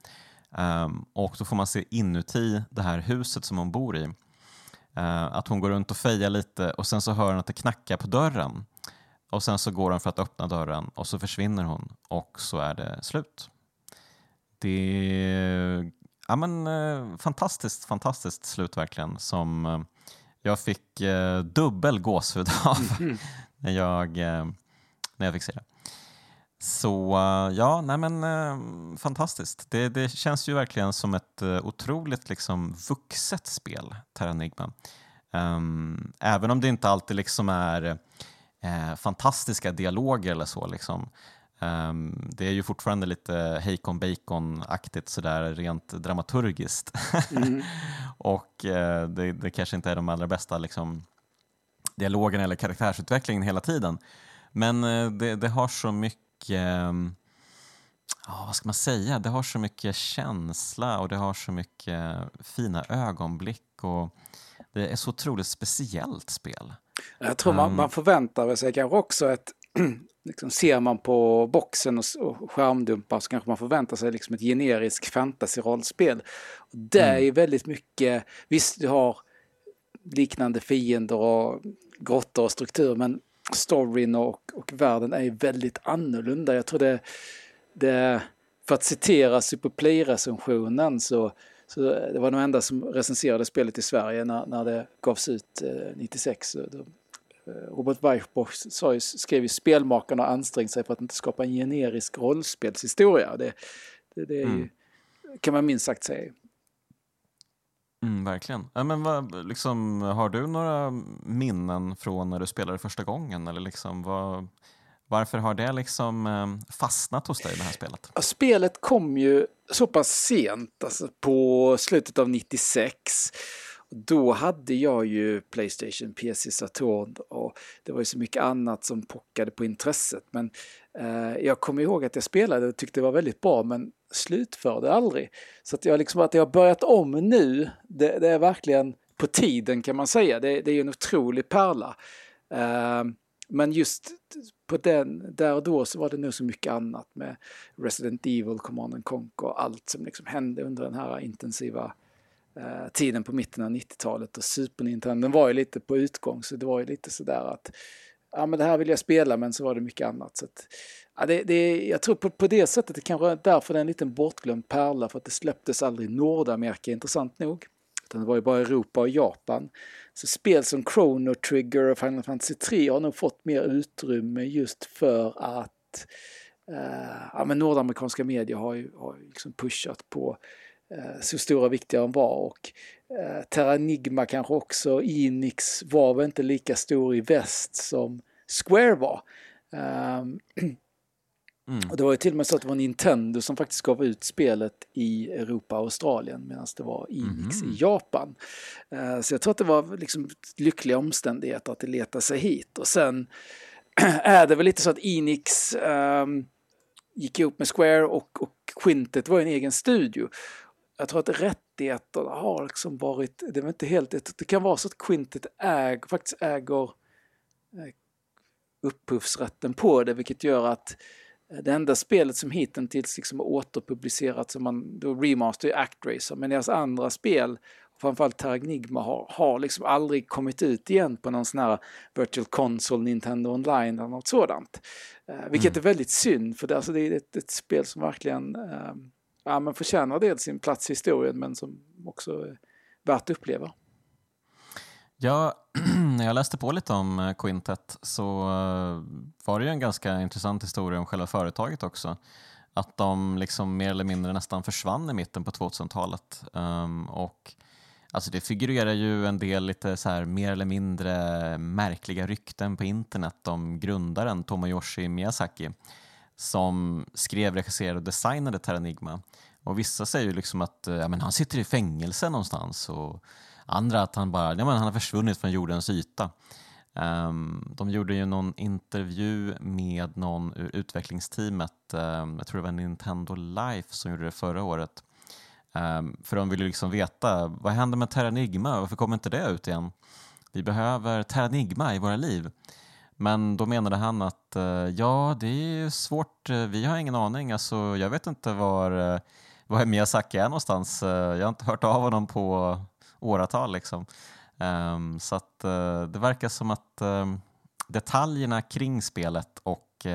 Um, och då får man se inuti det här huset som hon bor i. Uh, att hon går runt och fejar lite och sen så hör hon att det knackar på dörren. Och sen så går hon för att öppna dörren och så försvinner hon och så är det slut. Det är ja, men, uh, fantastiskt, fantastiskt slut verkligen som uh, jag fick dubbel gåshud av mm. när, jag, när jag fick se det. Så ja, nej men eh, fantastiskt. Det, det, känns ju verkligen som ett eh, otroligt liksom, vuxet spel, Terranigma. Um, även om det inte alltid liksom är eh, fantastiska dialoger eller så. Liksom. Um, det är ju fortfarande lite Heikon Bacon-aktigt sådär rent dramaturgiskt. Mm. och eh, det, det, kanske inte är de allra bästa liksom, dialogen eller karaktärsutvecklingen hela tiden. Men eh, det, det, har så mycket, ja, vad ska man säga, det har så mycket känsla och det har så mycket fina ögonblick och det är så otroligt speciellt spel. Jag tror man, um, man förväntar sig kanske också ett liksom ser man på boxen och, och skärmdumpar så kanske man förväntar sig liksom ett generiskt fantasy-rollspel. Det är mm. väldigt mycket, visst du har liknande fiender och grottor och struktur men storyn och, och världen är väldigt annorlunda. Jag tror det, det för att citera Superplay-recensionen så, så det var de enda som recenserade spelet i Sverige när, när det gavs ut eh, 96. Då Eh, Robert Weichboch skrev ju spelmakarna har ansträngt sig för att inte skapa en generisk rollspelshistoria. Det, det, det mm. ju, kan man minst sagt säga. Mm, verkligen. Ja, men vad, liksom, har du några minnen från när du spelade första gången? Eller liksom, vad, varför har det liksom eh, fastnat hos dig, det här spelet? Ja, spelet kom ju så pass sent, alltså på slutet av 96. Då hade jag ju Playstation, PC, Saturn och det var ju så mycket annat som pockade på intresset. Men eh, jag kommer ihåg att jag spelade och tyckte det var väldigt bra men slutför det aldrig. Så att jag liksom att jag har börjat om nu, det, det, är verkligen på tiden kan man säga. Det, det är ju en otrolig pärla. Uh, men just på den, där och då så var det nog så mycket annat med Resident Evil, Command Conquer och allt som liksom hände under den här intensiva eh, tiden på mitten av 90-talet och Super Nintendo var ju lite på utgång så det var ju lite sådär att ja men det här vill jag spela men så var det mycket annat. Så att, ja, det, det, jag tror på, på det sättet det kanske är därför det är en liten bortglömd pärla för att det släpptes aldrig i Nordamerika intressant nog. Utan det var ju bara Europa och Japan. Så spel som Chrono Trigger och Final Fantasy 3 har nog fått mer utrymme just för att eh, ja, men nordamerikanska medier har ju, har liksom pushat på Eh, så stora och viktiga de var och eh, Terranigma kanske också, Enix var väl inte lika stor i väst som Square var. Um, mm. Och det var ju till och med så att det var Nintendo som faktiskt gav ut spelet i Europa och Australien medan det var Enix mm. i Japan. Uh, så jag tror att det var liksom lyckliga omständigheter att det letade sig hit och sen är det väl lite så att Enix um, gick ihop med Square och, och Quintet var en egen studio jag tror att rättigheterna har liksom varit, det är inte helt, det kan vara så att Quintet äg, faktiskt äger eh, upphovsrätten på det vilket gör att eh, det enda spelet som hittills liksom återpublicerats, som man då remaster är Actracer, men deras andra spel, framförallt Terragnigma, har, har liksom aldrig kommit ut igen på någon sån här Virtual Console, Nintendo Online eller något sådant. Eh, vilket mm. är väldigt synd, för det, alltså det är ett, ett spel som verkligen eh, ja, men förtjänar dels sin plats i historien men som också är värt att uppleva. Ja, när jag läste på lite om eh, Quintet så eh, var det ju en ganska intressant historia om själva företaget också. Att de liksom mer eller mindre nästan försvann i mitten på 2000-talet. Um, ehm, och alltså det figurerar ju en del lite så här mer eller mindre märkliga rykten på internet om grundaren Tomoyoshi Miyazaki som skrev, regisserade och designade Terranigma. Och vissa säger ju liksom att eh, ja, men han sitter i fängelse någonstans och andra att han bara ja, men han har försvunnit från jordens yta. Um, de gjorde ju någon intervju med någon ur utvecklingsteamet, um, jag tror det var Nintendo Life som gjorde det förra året. Um, för de ville liksom veta, vad händer med Terranigma? Varför kommer inte det ut igen? Vi behöver Terranigma i våra liv. Men då menade han att eh, ja, det är svårt, eh, vi har ingen aning, alltså, jag vet inte var eh, var Miyazaki är någonstans. Jag har inte hört av honom på åratal. Liksom. Ehm, så att, det verkar som att detaljerna kring spelet och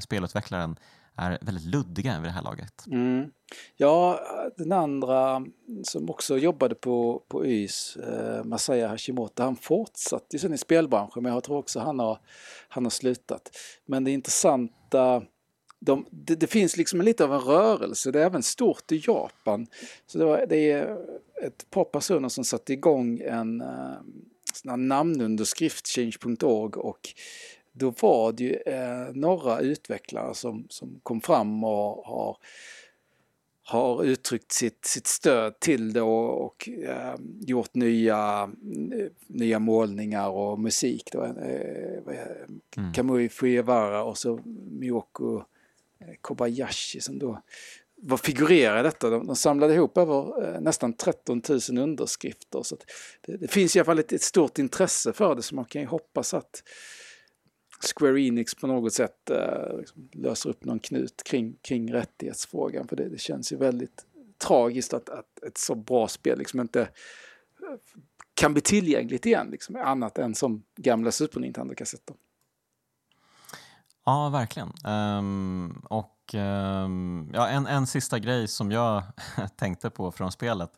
spelutvecklaren är väldigt luddiga vid det här laget. Mm. Ja, den andra som också jobbade på, på YS, eh, Masaya Hashimoto, han fortsatte ju sen i spelbranschen men jag tror också han har, han har slutat. Men det intressanta de, det, det, finns liksom lite av en rörelse, det är även stort i Japan. Så det, var, det är ett par personer som satte igång en uh, namnunderskrift, change.org och då var det ju uh, några utvecklare som, som kom fram och har har uttryckt sitt, sitt stöd till det och, och äh, gjort nya, nya målningar och musik. Då. Äh, mm. Kamui Fujiwara och så Miyoko eh, Kobayashi som då var figurerar detta. De, de samlade ihop över äh, nästan 13 000 underskrifter. Så det, det, finns i alla fall ett, ett, stort intresse för det så man kan ju hoppas att Square Enix på något sätt eh, liksom löser upp någon knut kring, kring rättighetsfrågan. För det, det känns ju väldigt tragiskt att, att ett så bra spel liksom inte eh, kan bli tillgängligt igen, liksom, annat än som gamla Super Nintendo-kassetter. Ja, verkligen. Um, och um, ja, en, en sista grej som jag tänkte på från spelet,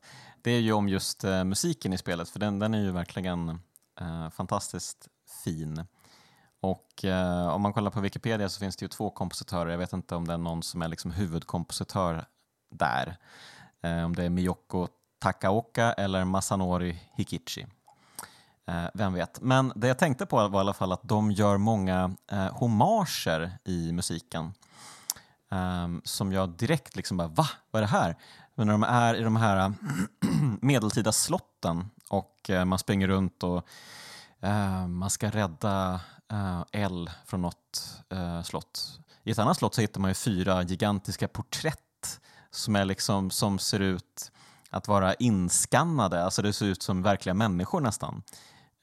det är ju om just uh, musiken i spelet, för den, den är ju verkligen uh, fantastiskt fin. Och eh, om man kollar på Wikipedia så finns det ju två kompositörer. Jag vet inte om det är någon som är liksom huvudkompositör där. Eh, om det är Miyoko Takaoka eller Masanori Hikichi. Eh, vem vet. Men det jag tänkte på var i alla fall att de gör många eh, hommager i musiken. Ehm, som jag direkt liksom bara, va? Vad är det här? Men när de är i de här medeltida slotten och eh, man springer runt och eh, man ska rädda uh, L från något uh, slott. I ett annat slott så hittar man ju fyra gigantiska porträtt som, är liksom, som ser ut att vara inskannade, alltså det ser ut som verkliga människor nästan.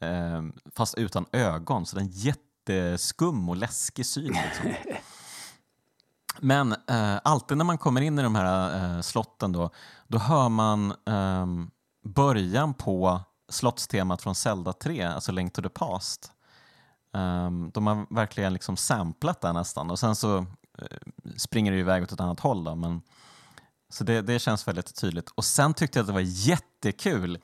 Uh, fast utan ögon, så det är en jätteskum och läskig syn. Liksom. Men eh, alltid när man kommer in i de här eh, slotten då, då hör man eh, början på slottstemat från Zelda 3, alltså Link to the Past. Um, de har verkligen liksom samplat det nästan och sen så uh, springer det iväg åt ett annat håll. Då, men, så det, det känns väldigt tydligt. Och sen tyckte jag att det var jättekul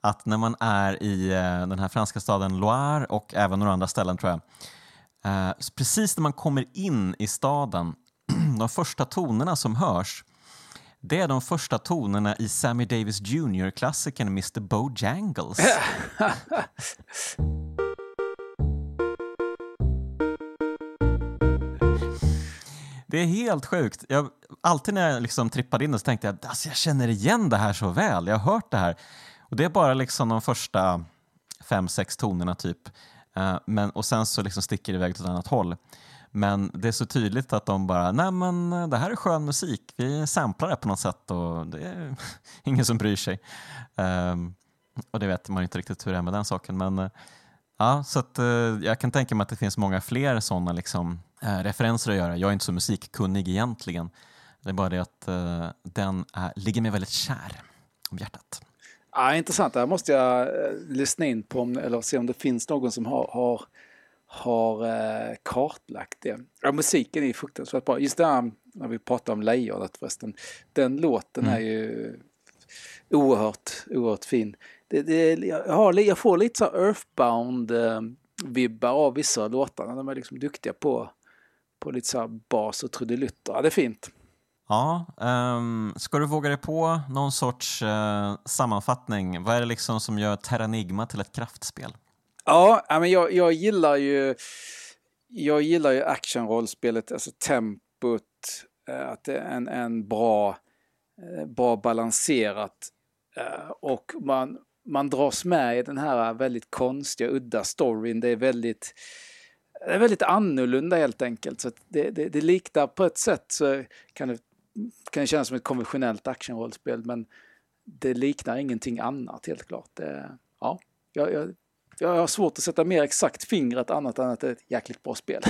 att när man är i uh, den här franska staden Loire och även några andra ställen tror jag. Uh, precis när man kommer in i staden, de första tonerna som hörs det är de första tonerna i Sammy Davis Jr-klassikern Mr Bojangles. Det är helt sjukt. Jag, alltid när jag liksom trippade in så tänkte jag alltså jag känner igen det här så väl. Jag har hört det här. Och Det är bara liksom de första fem, sex tonerna typ. Uh, men, och sen så liksom sticker det iväg åt ett annat håll. Men det är så tydligt att de bara, nej men det här är skön musik, vi samplar det på något sätt och det är ingen som bryr sig. Um, och det vet man inte riktigt hur det är med den saken. Men uh, ja, så att, uh, jag kan tänka mig att det finns många fler sådana liksom, uh, referenser att göra. Jag är inte så musikkunnig egentligen. Det är bara det att den är, ligger mig väldigt kär om hjärtat. Ja, intressant, det här måste jag lyssna in på om, eller se om det finns någon som har, har har eh, kartlagt det. Ja, musiken är fruktansvärt bra. Just det här när vi pratar om lejonet förresten. Den låten mm. är ju oerhört, oerhört fin. Det, det, jag, har, jag får lite så Earthbound-vibbar eh, av vissa låtar. De är liksom duktiga på, på lite så bas och trudelutter. Ja, det är fint. Ja, um, ska du våga dig på någon sorts uh, sammanfattning? Vad är det liksom som gör Terranigma till ett kraftspel? Ja, men jag, jag gillar ju jag gillar ju actionrollspelet, alltså tempot, eh, att det är en, en bra, eh, bra balanserat och man, man dras med i den här väldigt konstiga, udda storyn. Det är väldigt, det är väldigt annorlunda helt enkelt. Så det, det, det liknar på ett sätt så kan det, kan det kännas som ett konventionellt actionrollspel men det liknar ingenting annat helt klart. Det, ja, jag, jag jag har svårt att sätta mer exakt fingret annat än att det är ett jäkligt bra spel.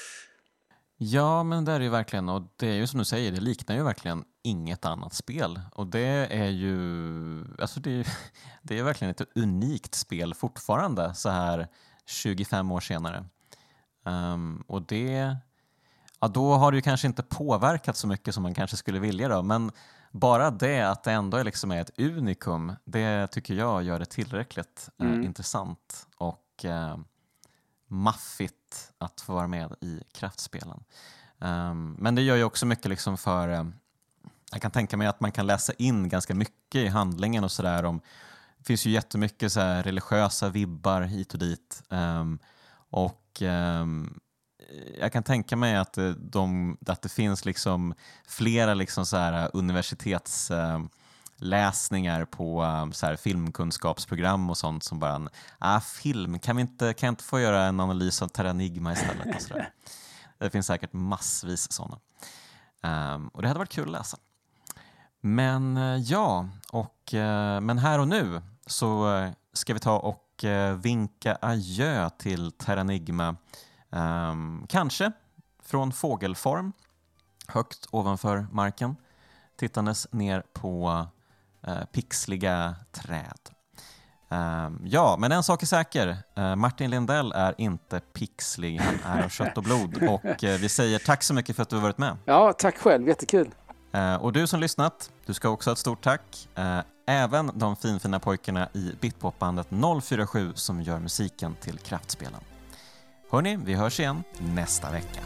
ja, men det är det ju verkligen och det är ju som du säger, det liknar ju verkligen inget annat spel och det är ju, alltså det, det är verkligen ett unikt spel fortfarande så här 25 år senare. Um, och det, ja då har det ju kanske inte påverkat så mycket som man kanske skulle vilja då, men bara det att det ändå är, liksom ett unikum, det tycker jag gör det tillräckligt eh, mm. eh, intressant och eh, maffigt att få vara med i kraftspelen. Um, men det gör ju också mycket liksom för eh, jag kan tänka mig att man kan läsa in ganska mycket i handlingen och sådär det finns ju jättemycket så religiösa vibbar hit och dit um, och um, jag kan tänka mig att, eh, de, att det finns liksom flera liksom så här universitetsläsningar på så här filmkunskapsprogram och sånt som bara, ah, film, kan, vi inte, kan jag inte få göra en analys av Terranigma istället? Och så där. Det finns säkert massvis sådana. Um, och det hade varit kul att läsa. Men eh, ja, och, eh, men här och nu så eh, ska vi ta och vinka adjö till Terranigma Um, ehm, kanske från fågelform, högt ovanför marken, tittandes ner på uh, pixliga träd. Um, ja, men en sak är säker. Uh, Martin Lindell är inte pixlig, han är av kött och blod. Och uh, vi säger tack så mycket för att du har varit med. Ja, tack själv. Jättekul. Eh, och du som lyssnat, du ska också ha ett stort tack. Eh, även de finfina pojkarna i Bitpopbandet 047 som gör musiken till Kraftspelen. Hörni, vi hörs igen nästa vecka.